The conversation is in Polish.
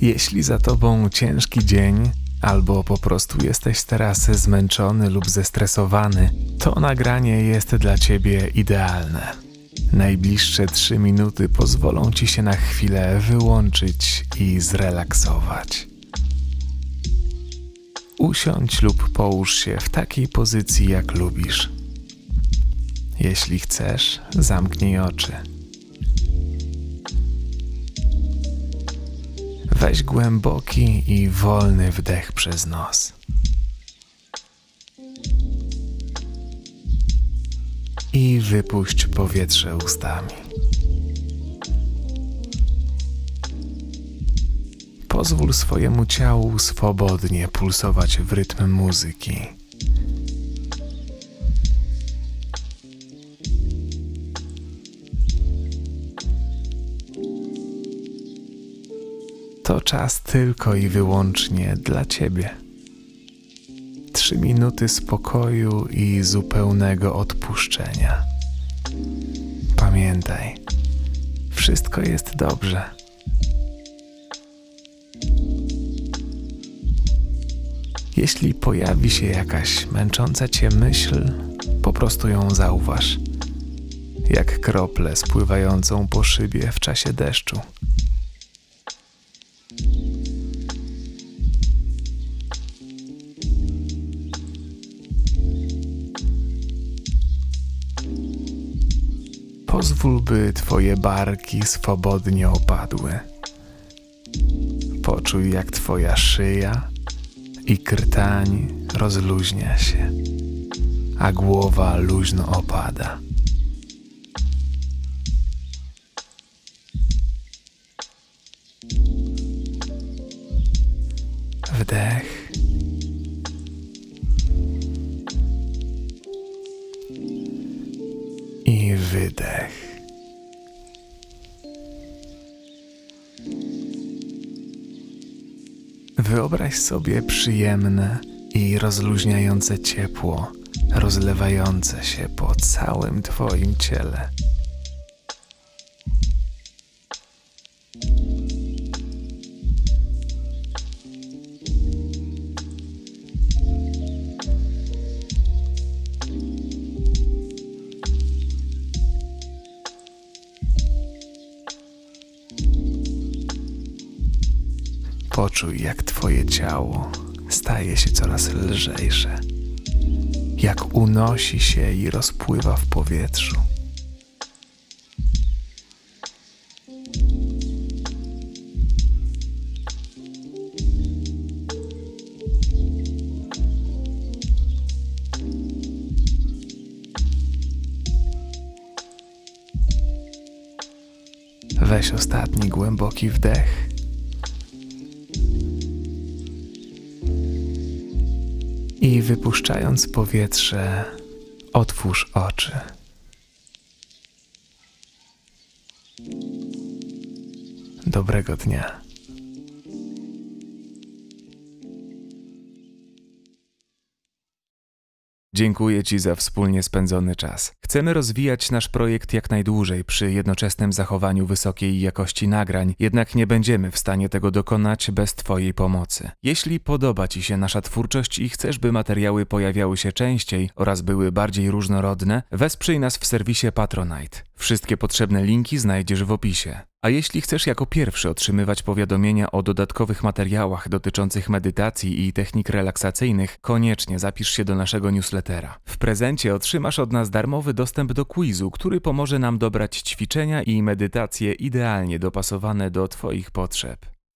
Jeśli za tobą ciężki dzień, albo po prostu jesteś teraz zmęczony lub zestresowany, to nagranie jest dla ciebie idealne. Najbliższe trzy minuty pozwolą ci się na chwilę wyłączyć i zrelaksować. Usiądź lub połóż się w takiej pozycji, jak lubisz. Jeśli chcesz, zamknij oczy. Weź głęboki i wolny wdech przez nos. I wypuść powietrze ustami. Pozwól swojemu ciału swobodnie pulsować w rytm muzyki. To czas tylko i wyłącznie dla Ciebie. Trzy minuty spokoju i zupełnego odpuszczenia. Pamiętaj, wszystko jest dobrze. Jeśli pojawi się jakaś męcząca Cię myśl, po prostu ją zauważ, jak krople spływającą po szybie w czasie deszczu. Pozwól, by Twoje barki swobodnie opadły. Poczuj, jak Twoja szyja i krtań rozluźnia się, a głowa luźno opada. Wdech. I wydech. Wyobraź sobie przyjemne i rozluźniające ciepło, rozlewające się po całym Twoim ciele. Poczuj, jak Twoje ciało staje się coraz lżejsze, jak unosi się i rozpływa w powietrzu. Weź ostatni głęboki wdech. I wypuszczając powietrze, otwórz oczy. Dobrego dnia. Dziękuję Ci za wspólnie spędzony czas. Chcemy rozwijać nasz projekt jak najdłużej przy jednoczesnym zachowaniu wysokiej jakości nagrań, jednak nie będziemy w stanie tego dokonać bez Twojej pomocy. Jeśli podoba Ci się nasza twórczość i chcesz, by materiały pojawiały się częściej oraz były bardziej różnorodne, wesprzyj nas w serwisie Patronite. Wszystkie potrzebne linki znajdziesz w opisie. A jeśli chcesz jako pierwszy otrzymywać powiadomienia o dodatkowych materiałach dotyczących medytacji i technik relaksacyjnych, koniecznie zapisz się do naszego newslettera. W prezencie otrzymasz od nas darmowy dostęp do quizu, który pomoże nam dobrać ćwiczenia i medytacje idealnie dopasowane do Twoich potrzeb.